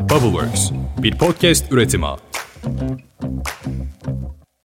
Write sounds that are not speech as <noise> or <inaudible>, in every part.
Bubbleworks, bir podcast üretimi.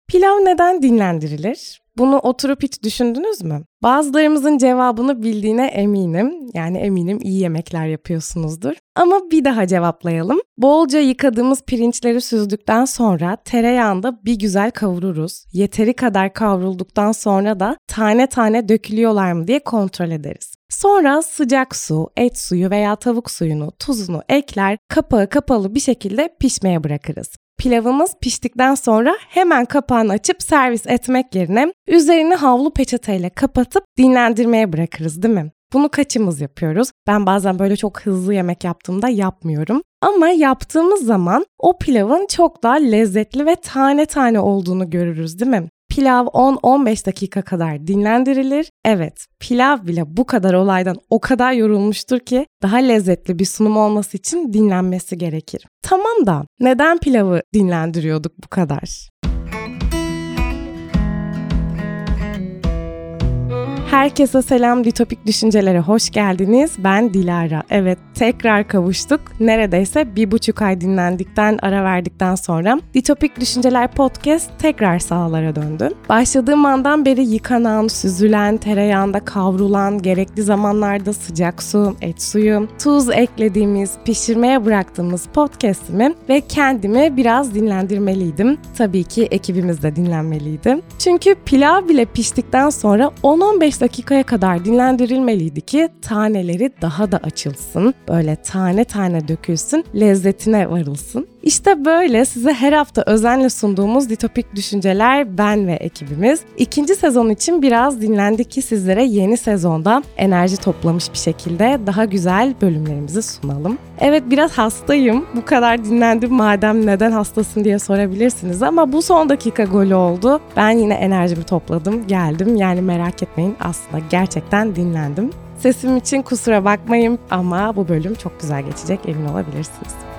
Pilav neden dinlendirilir? Bunu oturup hiç düşündünüz mü? Bazılarımızın cevabını bildiğine eminim. Yani eminim iyi yemekler yapıyorsunuzdur. Ama bir daha cevaplayalım. Bolca yıkadığımız pirinçleri süzdükten sonra tereyağında bir güzel kavururuz. Yeteri kadar kavrulduktan sonra da tane tane dökülüyorlar mı diye kontrol ederiz. Sonra sıcak su, et suyu veya tavuk suyunu, tuzunu ekler, kapağı kapalı bir şekilde pişmeye bırakırız. Pilavımız piştikten sonra hemen kapağını açıp servis etmek yerine üzerini havlu peçeteyle kapatıp dinlendirmeye bırakırız değil mi? Bunu kaçımız yapıyoruz? Ben bazen böyle çok hızlı yemek yaptığımda yapmıyorum. Ama yaptığımız zaman o pilavın çok daha lezzetli ve tane tane olduğunu görürüz değil mi? Pilav 10-15 dakika kadar dinlendirilir. Evet, pilav bile bu kadar olaydan o kadar yorulmuştur ki daha lezzetli bir sunum olması için dinlenmesi gerekir. Tamam da neden pilavı dinlendiriyorduk bu kadar? Herkese selam Ditopik Düşüncelere hoş geldiniz. Ben Dilara. Evet tekrar kavuştuk. Neredeyse bir buçuk ay dinlendikten ara verdikten sonra Ditopik Düşünceler Podcast tekrar sahalara döndü. Başladığım andan beri yıkanan, süzülen, tereyağında kavrulan, gerekli zamanlarda sıcak su, et suyu, tuz eklediğimiz, pişirmeye bıraktığımız podcastimi ve kendimi biraz dinlendirmeliydim. Tabii ki ekibimiz de dinlenmeliydi. Çünkü pilav bile piştikten sonra 10-15 dakikaya kadar dinlendirilmeliydi ki taneleri daha da açılsın. Böyle tane tane dökülsün, lezzetine varılsın. İşte böyle size her hafta özenle sunduğumuz ditopik düşünceler ben ve ekibimiz. İkinci sezon için biraz dinlendik ki sizlere yeni sezonda enerji toplamış bir şekilde daha güzel bölümlerimizi sunalım. Evet biraz hastayım. Bu kadar dinlendim madem neden hastasın diye sorabilirsiniz ama bu son dakika golü oldu. Ben yine enerjimi topladım, geldim. Yani merak etmeyin aslında gerçekten dinlendim. Sesim için kusura bakmayın ama bu bölüm çok güzel geçecek emin olabilirsiniz.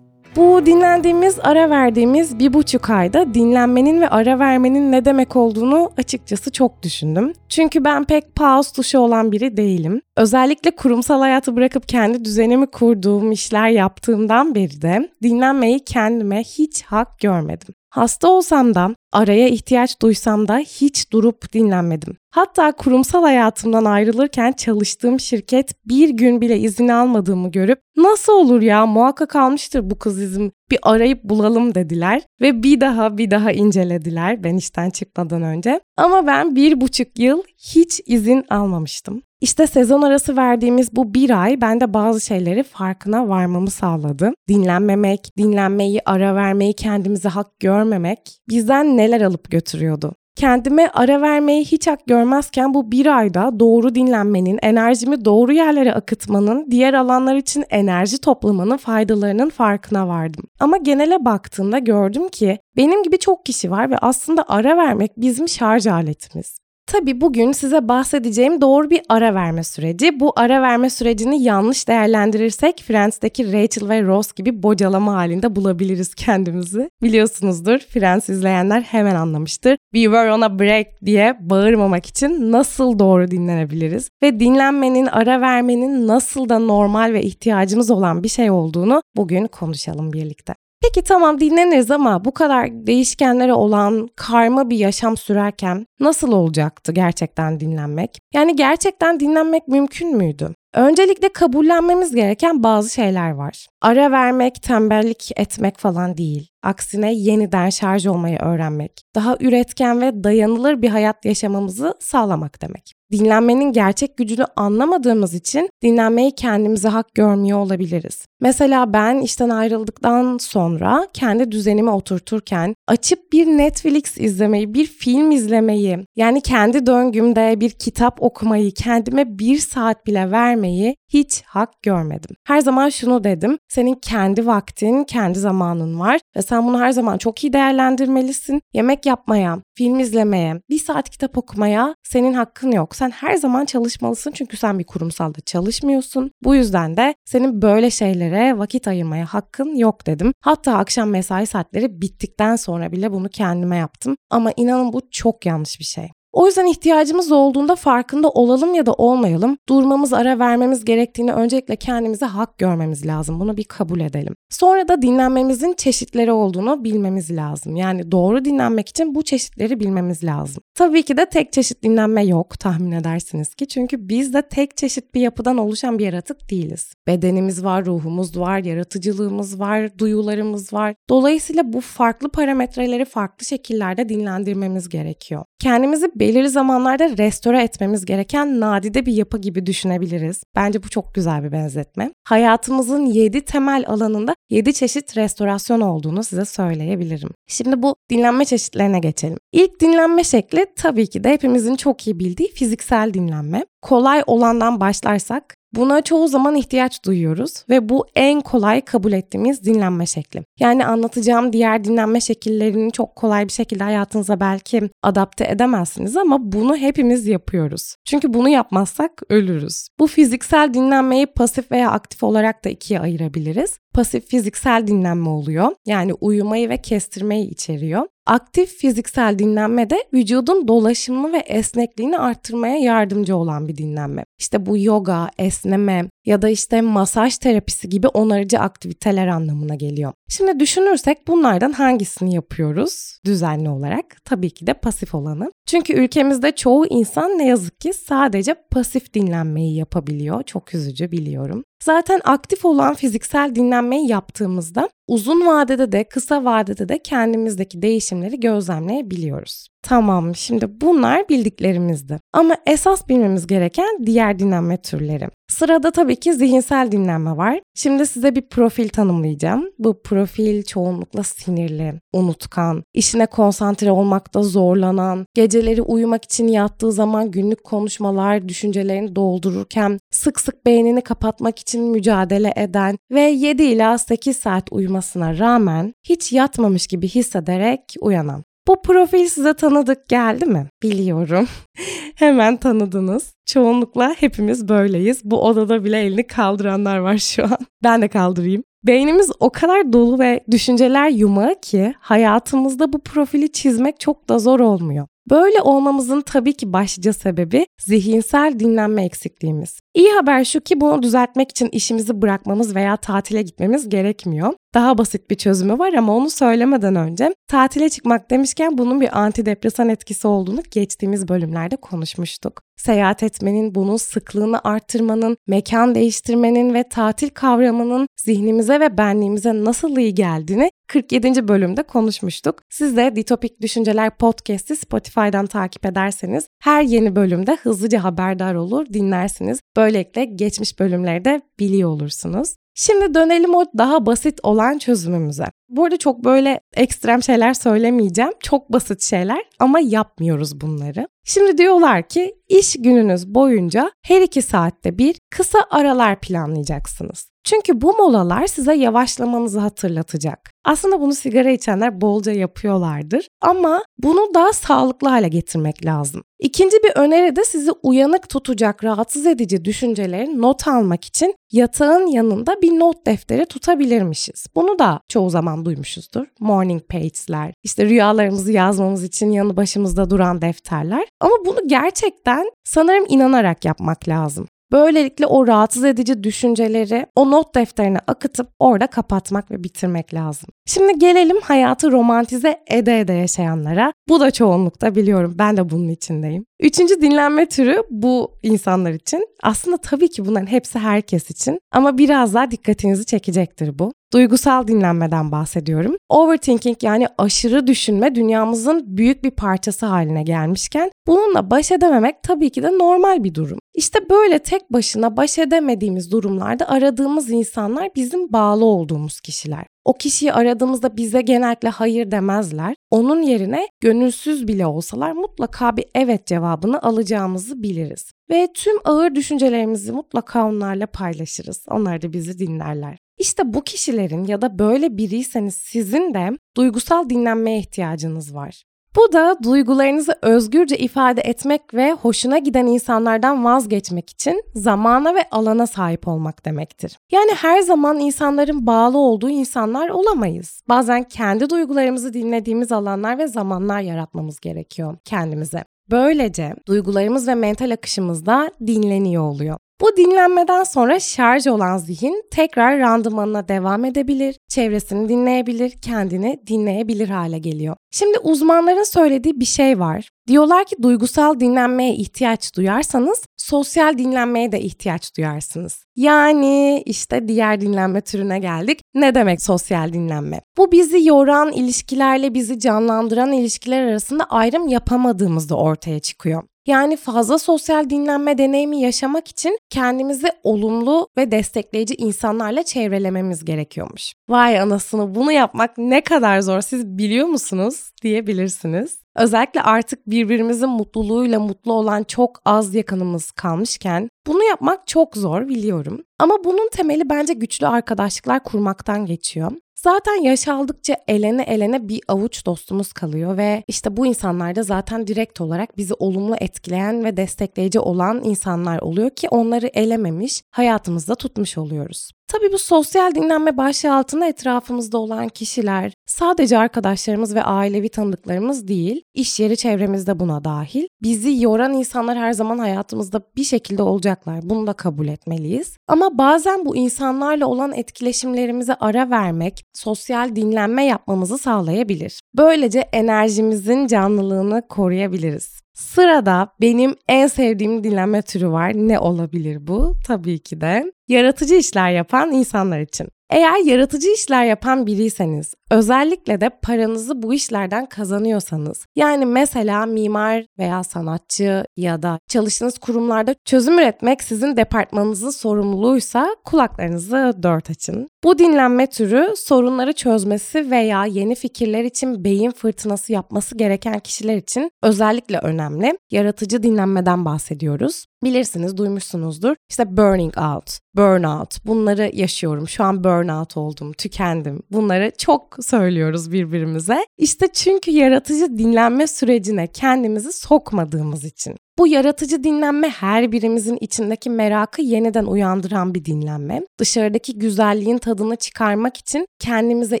Bu dinlendiğimiz, ara verdiğimiz bir buçuk ayda dinlenmenin ve ara vermenin ne demek olduğunu açıkçası çok düşündüm. Çünkü ben pek pause tuşu olan biri değilim. Özellikle kurumsal hayatı bırakıp kendi düzenimi kurduğum işler yaptığımdan beri de dinlenmeyi kendime hiç hak görmedim. Hasta olsam da, araya ihtiyaç duysam da hiç durup dinlenmedim. Hatta kurumsal hayatımdan ayrılırken çalıştığım şirket bir gün bile izin almadığımı görüp nasıl olur ya muhakkak almıştır bu kız izin bir arayıp bulalım dediler ve bir daha bir daha incelediler ben işten çıkmadan önce. Ama ben bir buçuk yıl hiç izin almamıştım. İşte sezon arası verdiğimiz bu bir ay bende bazı şeyleri farkına varmamı sağladı. Dinlenmemek, dinlenmeyi, ara vermeyi kendimize hak görmemek bizden neler alıp götürüyordu. Kendime ara vermeyi hiç hak görmezken bu bir ayda doğru dinlenmenin, enerjimi doğru yerlere akıtmanın, diğer alanlar için enerji toplamanın faydalarının farkına vardım. Ama genele baktığımda gördüm ki benim gibi çok kişi var ve aslında ara vermek bizim şarj aletimiz. Tabii bugün size bahsedeceğim doğru bir ara verme süreci. Bu ara verme sürecini yanlış değerlendirirsek Friends'teki Rachel ve Ross gibi bocalama halinde bulabiliriz kendimizi. Biliyorsunuzdur Friends izleyenler hemen anlamıştır. We were on a break diye bağırmamak için nasıl doğru dinlenebiliriz ve dinlenmenin, ara vermenin nasıl da normal ve ihtiyacımız olan bir şey olduğunu bugün konuşalım birlikte. Peki tamam dinleniriz ama bu kadar değişkenlere olan karma bir yaşam sürerken nasıl olacaktı gerçekten dinlenmek? Yani gerçekten dinlenmek mümkün müydü? Öncelikle kabullenmemiz gereken bazı şeyler var. Ara vermek, tembellik etmek falan değil. Aksine yeniden şarj olmayı öğrenmek, daha üretken ve dayanılır bir hayat yaşamamızı sağlamak demek. Dinlenmenin gerçek gücünü anlamadığımız için dinlenmeyi kendimize hak görmüyor olabiliriz. Mesela ben işten ayrıldıktan sonra kendi düzenimi oturturken açıp bir Netflix izlemeyi, bir film izlemeyi, yani kendi döngümde bir kitap okumayı, kendime bir saat bile vermeyi hiç hak görmedim. Her zaman şunu dedim, senin kendi vaktin, kendi zamanın var ve sen bunu her zaman çok iyi değerlendirmelisin. Yemek yapmaya, film izlemeye, bir saat kitap okumaya senin hakkın yok. Sen her zaman çalışmalısın çünkü sen bir kurumsalda çalışmıyorsun. Bu yüzden de senin böyle şeylere vakit ayırmaya hakkın yok dedim. Hatta akşam mesai saatleri bittikten sonra bile bunu kendime yaptım. Ama inanın bu çok yanlış bir şey. O yüzden ihtiyacımız olduğunda farkında olalım ya da olmayalım. Durmamız, ara vermemiz gerektiğini öncelikle kendimize hak görmemiz lazım. Bunu bir kabul edelim. Sonra da dinlenmemizin çeşitleri olduğunu bilmemiz lazım. Yani doğru dinlenmek için bu çeşitleri bilmemiz lazım. Tabii ki de tek çeşit dinlenme yok tahmin edersiniz ki. Çünkü biz de tek çeşit bir yapıdan oluşan bir yaratık değiliz. Bedenimiz var, ruhumuz var, yaratıcılığımız var, duyularımız var. Dolayısıyla bu farklı parametreleri farklı şekillerde dinlendirmemiz gerekiyor. Kendimizi belirli zamanlarda restore etmemiz gereken nadide bir yapı gibi düşünebiliriz. Bence bu çok güzel bir benzetme. Hayatımızın 7 temel alanında 7 çeşit restorasyon olduğunu size söyleyebilirim. Şimdi bu dinlenme çeşitlerine geçelim. İlk dinlenme şekli tabii ki de hepimizin çok iyi bildiği fiziksel dinlenme. Kolay olandan başlarsak Buna çoğu zaman ihtiyaç duyuyoruz ve bu en kolay kabul ettiğimiz dinlenme şekli. Yani anlatacağım diğer dinlenme şekillerini çok kolay bir şekilde hayatınıza belki adapte edemezsiniz ama bunu hepimiz yapıyoruz. Çünkü bunu yapmazsak ölürüz. Bu fiziksel dinlenmeyi pasif veya aktif olarak da ikiye ayırabiliriz. Pasif fiziksel dinlenme oluyor. Yani uyumayı ve kestirmeyi içeriyor. Aktif fiziksel dinlenme de vücudun dolaşımı ve esnekliğini arttırmaya yardımcı olan bir dinlenme. İşte bu yoga, esneme ya da işte masaj terapisi gibi onarıcı aktiviteler anlamına geliyor. Şimdi düşünürsek bunlardan hangisini yapıyoruz düzenli olarak? Tabii ki de pasif olanı. Çünkü ülkemizde çoğu insan ne yazık ki sadece pasif dinlenmeyi yapabiliyor. Çok üzücü biliyorum. Zaten aktif olan fiziksel dinlenmeyi yaptığımızda uzun vadede de kısa vadede de kendimizdeki değişimleri gözlemleyebiliyoruz. Tamam şimdi bunlar bildiklerimizdi. Ama esas bilmemiz gereken diğer dinlenme türleri. Sırada tabii ki zihinsel dinlenme var. Şimdi size bir profil tanımlayacağım. Bu profil çoğunlukla sinirli, unutkan, işine konsantre olmakta zorlanan, geceleri uyumak için yattığı zaman günlük konuşmalar, düşüncelerini doldururken sık sık beynini kapatmak için mücadele eden ve 7 ila 8 saat uyumasına rağmen hiç yatmamış gibi hissederek uyanan. Bu profil size tanıdık geldi mi? Biliyorum. <laughs> Hemen tanıdınız. Çoğunlukla hepimiz böyleyiz. Bu odada bile elini kaldıranlar var şu an. <laughs> Ben de kaldırayım. Beynimiz o kadar dolu ve düşünceler yumağı ki hayatımızda bu profili çizmek çok da zor olmuyor. Böyle olmamızın tabii ki başlıca sebebi zihinsel dinlenme eksikliğimiz. İyi haber şu ki bunu düzeltmek için işimizi bırakmamız veya tatile gitmemiz gerekmiyor. Daha basit bir çözümü var ama onu söylemeden önce tatile çıkmak demişken bunun bir antidepresan etkisi olduğunu geçtiğimiz bölümlerde konuşmuştuk. Seyahat etmenin, bunun sıklığını arttırmanın, mekan değiştirmenin ve tatil kavramının zihnimize ve benliğimize nasıl iyi geldiğini 47. bölümde konuşmuştuk. Siz de Ditopik Düşünceler Podcast'i Spotify'dan takip ederseniz her yeni bölümde hızlıca haberdar olur, dinlersiniz. Böylelikle geçmiş bölümleri de biliyor olursunuz. Şimdi dönelim o daha basit olan çözümümüze. Bu arada çok böyle ekstrem şeyler söylemeyeceğim. Çok basit şeyler ama yapmıyoruz bunları. Şimdi diyorlar ki iş gününüz boyunca her iki saatte bir kısa aralar planlayacaksınız. Çünkü bu molalar size yavaşlamanızı hatırlatacak. Aslında bunu sigara içenler bolca yapıyorlardır ama bunu daha sağlıklı hale getirmek lazım. İkinci bir öneri de sizi uyanık tutacak rahatsız edici düşünceleri not almak için yatağın yanında bir not defteri tutabilirmişiz. Bunu da çoğu zaman duymuşuzdur. Morning pages'ler, işte rüyalarımızı yazmamız için yanı başımızda duran defterler. Ama bunu gerçekten sanırım inanarak yapmak lazım. Böylelikle o rahatsız edici düşünceleri o not defterine akıtıp orada kapatmak ve bitirmek lazım. Şimdi gelelim hayatı romantize ede ede yaşayanlara. Bu da çoğunlukta biliyorum. Ben de bunun içindeyim. Üçüncü dinlenme türü bu insanlar için. Aslında tabii ki bunların hepsi herkes için. Ama biraz daha dikkatinizi çekecektir bu. Duygusal dinlenmeden bahsediyorum. Overthinking yani aşırı düşünme dünyamızın büyük bir parçası haline gelmişken bununla baş edememek tabii ki de normal bir durum. İşte böyle tek başına baş edemediğimiz durumlarda aradığımız insanlar bizim bağlı olduğumuz kişiler. O kişiyi aradığımızda bize genellikle hayır demezler. Onun yerine gönülsüz bile olsalar mutlaka bir evet cevabını alacağımızı biliriz. Ve tüm ağır düşüncelerimizi mutlaka onlarla paylaşırız. Onlar da bizi dinlerler. İşte bu kişilerin ya da böyle biriyseniz sizin de duygusal dinlenmeye ihtiyacınız var. Bu da duygularınızı özgürce ifade etmek ve hoşuna giden insanlardan vazgeçmek için zamana ve alana sahip olmak demektir. Yani her zaman insanların bağlı olduğu insanlar olamayız. Bazen kendi duygularımızı dinlediğimiz alanlar ve zamanlar yaratmamız gerekiyor kendimize. Böylece duygularımız ve mental akışımız da dinleniyor oluyor. Bu dinlenmeden sonra şarj olan zihin tekrar randımanına devam edebilir, çevresini dinleyebilir, kendini dinleyebilir hale geliyor. Şimdi uzmanların söylediği bir şey var. Diyorlar ki duygusal dinlenmeye ihtiyaç duyarsanız sosyal dinlenmeye de ihtiyaç duyarsınız. Yani işte diğer dinlenme türüne geldik. Ne demek sosyal dinlenme? Bu bizi yoran ilişkilerle bizi canlandıran ilişkiler arasında ayrım yapamadığımızda ortaya çıkıyor. Yani fazla sosyal dinlenme deneyimi yaşamak için kendimizi olumlu ve destekleyici insanlarla çevrelememiz gerekiyormuş. Vay anasını bunu yapmak ne kadar zor siz biliyor musunuz diyebilirsiniz. Özellikle artık birbirimizin mutluluğuyla mutlu olan çok az yakınımız kalmışken bunu yapmak çok zor biliyorum. Ama bunun temeli bence güçlü arkadaşlıklar kurmaktan geçiyor. Zaten yaş aldıkça elene elene bir avuç dostumuz kalıyor ve işte bu insanlar da zaten direkt olarak bizi olumlu etkileyen ve destekleyici olan insanlar oluyor ki onları elememiş, hayatımızda tutmuş oluyoruz. Tabii bu sosyal dinlenme başlığı altında etrafımızda olan kişiler sadece arkadaşlarımız ve ailevi tanıdıklarımız değil, iş yeri çevremizde buna dahil. Bizi yoran insanlar her zaman hayatımızda bir şekilde olacaklar. Bunu da kabul etmeliyiz. Ama bazen bu insanlarla olan etkileşimlerimize ara vermek, sosyal dinlenme yapmamızı sağlayabilir. Böylece enerjimizin canlılığını koruyabiliriz. Sırada benim en sevdiğim dinlenme türü var. Ne olabilir bu? Tabii ki de yaratıcı işler yapan insanlar için. Eğer yaratıcı işler yapan biriyseniz, özellikle de paranızı bu işlerden kazanıyorsanız, yani mesela mimar veya sanatçı ya da çalıştığınız kurumlarda çözüm üretmek sizin departmanınızın sorumluluğuysa kulaklarınızı dört açın. Bu dinlenme türü sorunları çözmesi veya yeni fikirler için beyin fırtınası yapması gereken kişiler için özellikle önemli. Yaratıcı dinlenmeden bahsediyoruz. Bilirsiniz, duymuşsunuzdur. İşte burning out, burnout. Bunları yaşıyorum. Şu an burnout oldum, tükendim. Bunları çok söylüyoruz birbirimize. İşte çünkü yaratıcı dinlenme sürecine kendimizi sokmadığımız için. Bu yaratıcı dinlenme her birimizin içindeki merakı yeniden uyandıran bir dinlenme. Dışarıdaki güzelliğin tadını çıkarmak için kendimize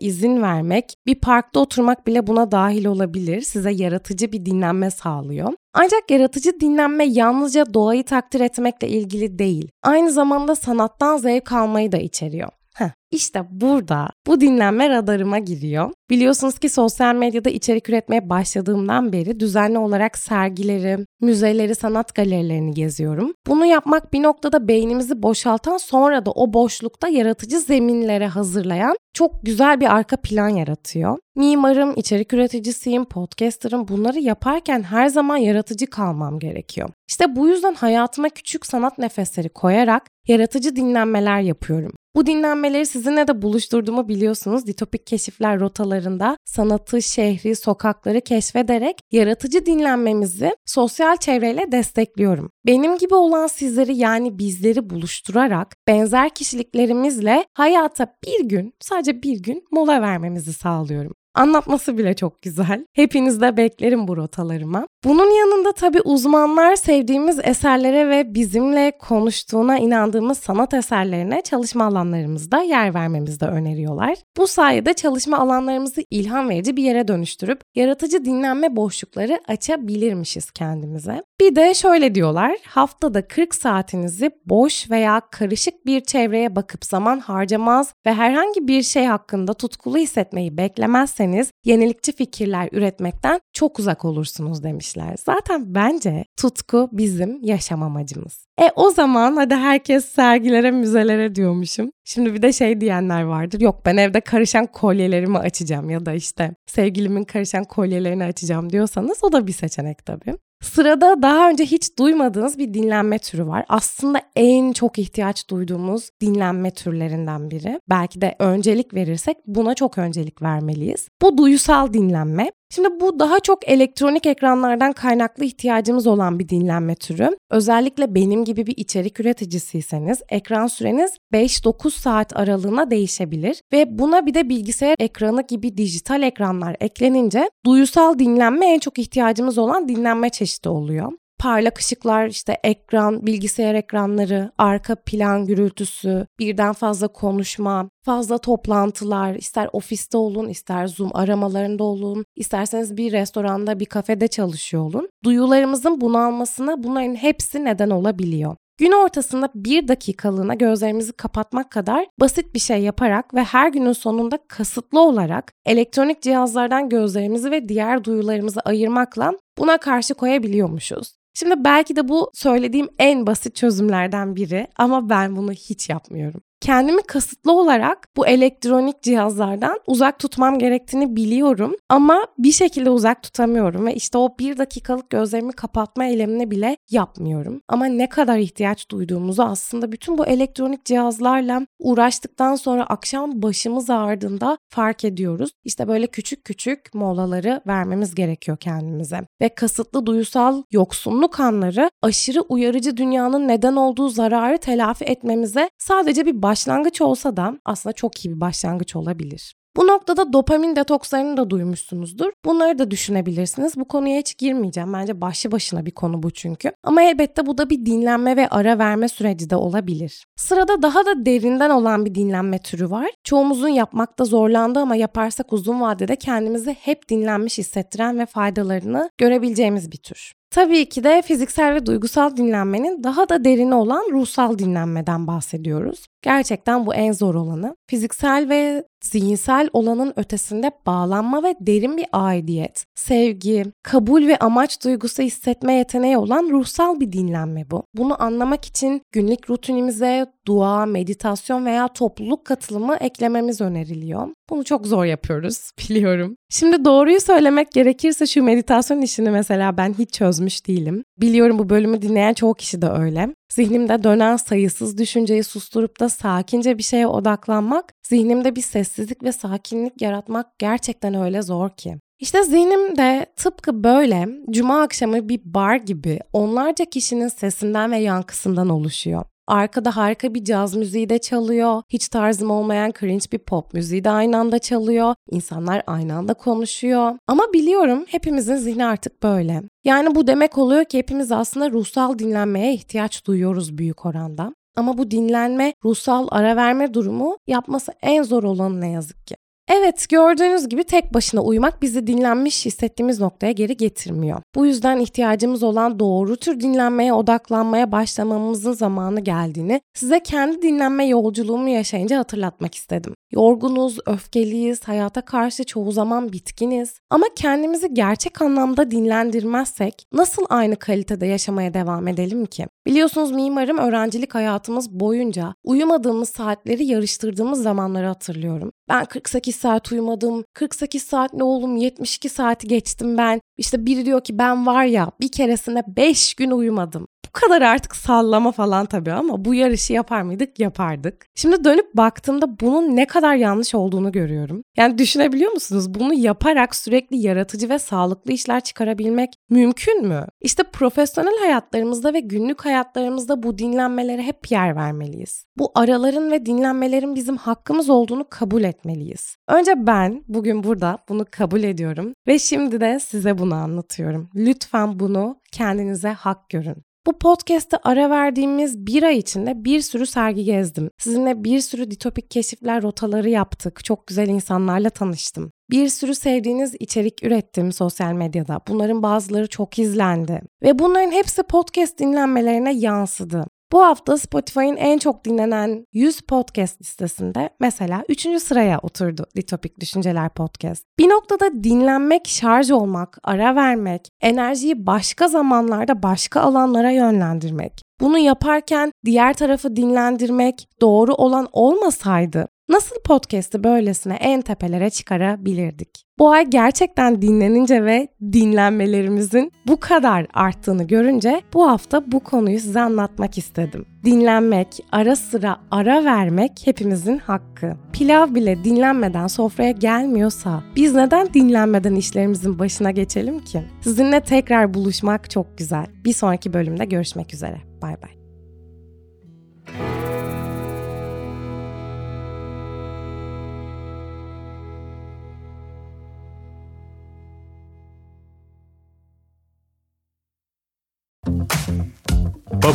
izin vermek, bir parkta oturmak bile buna dahil olabilir. Size yaratıcı bir dinlenme sağlıyor. Ancak yaratıcı dinlenme yalnızca doğayı takdir etmekle ilgili değil. Aynı zamanda sanattan zevk almayı da içeriyor. Heh, işte burada bu dinlenme radarıma giriyor. Biliyorsunuz ki sosyal medyada içerik üretmeye başladığımdan beri düzenli olarak sergileri, müzeleri, sanat galerilerini geziyorum. Bunu yapmak bir noktada beynimizi boşaltan sonra da o boşlukta yaratıcı zeminlere hazırlayan çok güzel bir arka plan yaratıyor. Mimarım, içerik üreticisiyim, podcasterım bunları yaparken her zaman yaratıcı kalmam gerekiyor. İşte bu yüzden hayatıma küçük sanat nefesleri koyarak yaratıcı dinlenmeler yapıyorum. Bu dinlenmeleri sizinle de buluşturduğumu biliyorsunuz. Ditopik keşifler rotalarında sanatı, şehri, sokakları keşfederek yaratıcı dinlenmemizi sosyal çevreyle destekliyorum. Benim gibi olan sizleri yani bizleri buluşturarak benzer kişiliklerimizle hayata bir gün, sadece bir gün mola vermemizi sağlıyorum. Anlatması bile çok güzel. Hepiniz de beklerim bu rotalarıma. Bunun yanında tabii uzmanlar sevdiğimiz eserlere ve bizimle konuştuğuna inandığımız sanat eserlerine çalışma alanlarımızda yer vermemizi de öneriyorlar. Bu sayede çalışma alanlarımızı ilham verici bir yere dönüştürüp yaratıcı dinlenme boşlukları açabilirmişiz kendimize. Bir de şöyle diyorlar, haftada 40 saatinizi boş veya karışık bir çevreye bakıp zaman harcamaz ve herhangi bir şey hakkında tutkulu hissetmeyi beklemezseniz yenilikçi fikirler üretmekten çok uzak olursunuz demişler. Zaten bence tutku bizim yaşam amacımız. E o zaman hadi herkes sergilere, müzelere diyormuşum. Şimdi bir de şey diyenler vardır. Yok ben evde karışan kolyelerimi açacağım ya da işte sevgilimin karışan kolyelerini açacağım diyorsanız o da bir seçenek tabii. Sırada daha önce hiç duymadığınız bir dinlenme türü var. Aslında en çok ihtiyaç duyduğumuz dinlenme türlerinden biri. Belki de öncelik verirsek buna çok öncelik vermeliyiz. Bu duyusal dinlenme. Şimdi bu daha çok elektronik ekranlardan kaynaklı ihtiyacımız olan bir dinlenme türü. Özellikle benim gibi bir içerik üreticisiyseniz ekran süreniz 5-9 saat aralığına değişebilir ve buna bir de bilgisayar ekranı gibi dijital ekranlar eklenince duyusal dinlenme en çok ihtiyacımız olan dinlenme çeşidi oluyor. Parlak ışıklar, işte ekran, bilgisayar ekranları, arka plan gürültüsü, birden fazla konuşma, fazla toplantılar, ister ofiste olun, ister Zoom aramalarında olun, isterseniz bir restoranda, bir kafede çalışıyor olun. Duyularımızın bunalmasına bunların hepsi neden olabiliyor. Gün ortasında bir dakikalığına gözlerimizi kapatmak kadar basit bir şey yaparak ve her günün sonunda kasıtlı olarak elektronik cihazlardan gözlerimizi ve diğer duyularımızı ayırmakla buna karşı koyabiliyormuşuz. Şimdi belki de bu söylediğim en basit çözümlerden biri ama ben bunu hiç yapmıyorum kendimi kasıtlı olarak bu elektronik cihazlardan uzak tutmam gerektiğini biliyorum ama bir şekilde uzak tutamıyorum ve işte o bir dakikalık gözlerimi kapatma eylemini bile yapmıyorum. Ama ne kadar ihtiyaç duyduğumuzu aslında bütün bu elektronik cihazlarla uğraştıktan sonra akşam başımız ağrıdığında fark ediyoruz. İşte böyle küçük küçük molaları vermemiz gerekiyor kendimize. Ve kasıtlı duysal yoksunluk anları aşırı uyarıcı dünyanın neden olduğu zararı telafi etmemize sadece bir başlangıç olsa da aslında çok iyi bir başlangıç olabilir. Bu noktada dopamin detokslarını da duymuşsunuzdur. Bunları da düşünebilirsiniz. Bu konuya hiç girmeyeceğim. Bence başlı başına bir konu bu çünkü. Ama elbette bu da bir dinlenme ve ara verme süreci de olabilir. Sırada daha da derinden olan bir dinlenme türü var. Çoğumuzun yapmakta zorlandığı ama yaparsak uzun vadede kendimizi hep dinlenmiş hissettiren ve faydalarını görebileceğimiz bir tür. Tabii ki de fiziksel ve duygusal dinlenmenin daha da derini olan ruhsal dinlenmeden bahsediyoruz. Gerçekten bu en zor olanı. Fiziksel ve zihinsel olanın ötesinde bağlanma ve derin bir aidiyet, sevgi, kabul ve amaç duygusu hissetme yeteneği olan ruhsal bir dinlenme bu. Bunu anlamak için günlük rutinimize dua, meditasyon veya topluluk katılımı eklememiz öneriliyor. Bunu çok zor yapıyoruz <laughs> biliyorum. Şimdi doğruyu söylemek gerekirse şu meditasyon işini mesela ben hiç çözmüş değilim. Biliyorum bu bölümü dinleyen çoğu kişi de öyle. Zihnimde dönen sayısız düşünceyi susturup da sakince bir şeye odaklanmak, zihnimde bir sessizlik ve sakinlik yaratmak gerçekten öyle zor ki. İşte zihnimde tıpkı böyle cuma akşamı bir bar gibi onlarca kişinin sesinden ve yankısından oluşuyor. Arkada harika bir caz müziği de çalıyor. Hiç tarzım olmayan cringe bir pop müziği de aynı anda çalıyor. İnsanlar aynı anda konuşuyor. Ama biliyorum hepimizin zihni artık böyle. Yani bu demek oluyor ki hepimiz aslında ruhsal dinlenmeye ihtiyaç duyuyoruz büyük oranda. Ama bu dinlenme, ruhsal ara verme durumu yapması en zor olan ne yazık ki. Evet gördüğünüz gibi tek başına uyumak bizi dinlenmiş hissettiğimiz noktaya geri getirmiyor. Bu yüzden ihtiyacımız olan doğru tür dinlenmeye odaklanmaya başlamamızın zamanı geldiğini size kendi dinlenme yolculuğumu yaşayınca hatırlatmak istedim. Yorgunuz, öfkeliyiz, hayata karşı çoğu zaman bitkiniz ama kendimizi gerçek anlamda dinlendirmezsek nasıl aynı kalitede yaşamaya devam edelim ki? Biliyorsunuz mimarım öğrencilik hayatımız boyunca uyumadığımız saatleri yarıştırdığımız zamanları hatırlıyorum. Ben 48 saat uyumadım. 48 saat ne oğlum 72 saati geçtim ben. İşte biri diyor ki ben var ya bir keresinde 5 gün uyumadım. Bu kadar artık sallama falan tabii ama bu yarışı yapar mıydık? Yapardık. Şimdi dönüp baktığımda bunun ne kadar yanlış olduğunu görüyorum. Yani düşünebiliyor musunuz? Bunu yaparak sürekli yaratıcı ve sağlıklı işler çıkarabilmek mümkün mü? İşte profesyonel hayatlarımızda ve günlük hayatlarımızda bu dinlenmelere hep yer vermeliyiz. Bu araların ve dinlenmelerin bizim hakkımız olduğunu kabul etmeliyiz. Önce ben bugün burada bunu kabul ediyorum ve şimdi de size bunu anlatıyorum. Lütfen bunu kendinize hak görün. Bu podcast'te ara verdiğimiz bir ay içinde bir sürü sergi gezdim. Sizinle bir sürü ditopik keşifler rotaları yaptık. Çok güzel insanlarla tanıştım. Bir sürü sevdiğiniz içerik ürettim sosyal medyada. Bunların bazıları çok izlendi. Ve bunların hepsi podcast dinlenmelerine yansıdı. Bu hafta Spotify'ın en çok dinlenen 100 podcast listesinde mesela 3. sıraya oturdu Litopik Düşünceler Podcast. Bir noktada dinlenmek, şarj olmak, ara vermek, enerjiyi başka zamanlarda başka alanlara yönlendirmek. Bunu yaparken diğer tarafı dinlendirmek doğru olan olmasaydı Nasıl podcast'i böylesine en tepelere çıkarabilirdik? Bu ay gerçekten dinlenince ve dinlenmelerimizin bu kadar arttığını görünce bu hafta bu konuyu size anlatmak istedim. Dinlenmek, ara sıra ara vermek hepimizin hakkı. Pilav bile dinlenmeden sofraya gelmiyorsa biz neden dinlenmeden işlerimizin başına geçelim ki? Sizinle tekrar buluşmak çok güzel. Bir sonraki bölümde görüşmek üzere. Bay bay.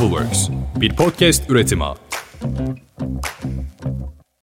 Bubbleworks bir podcast üretimi.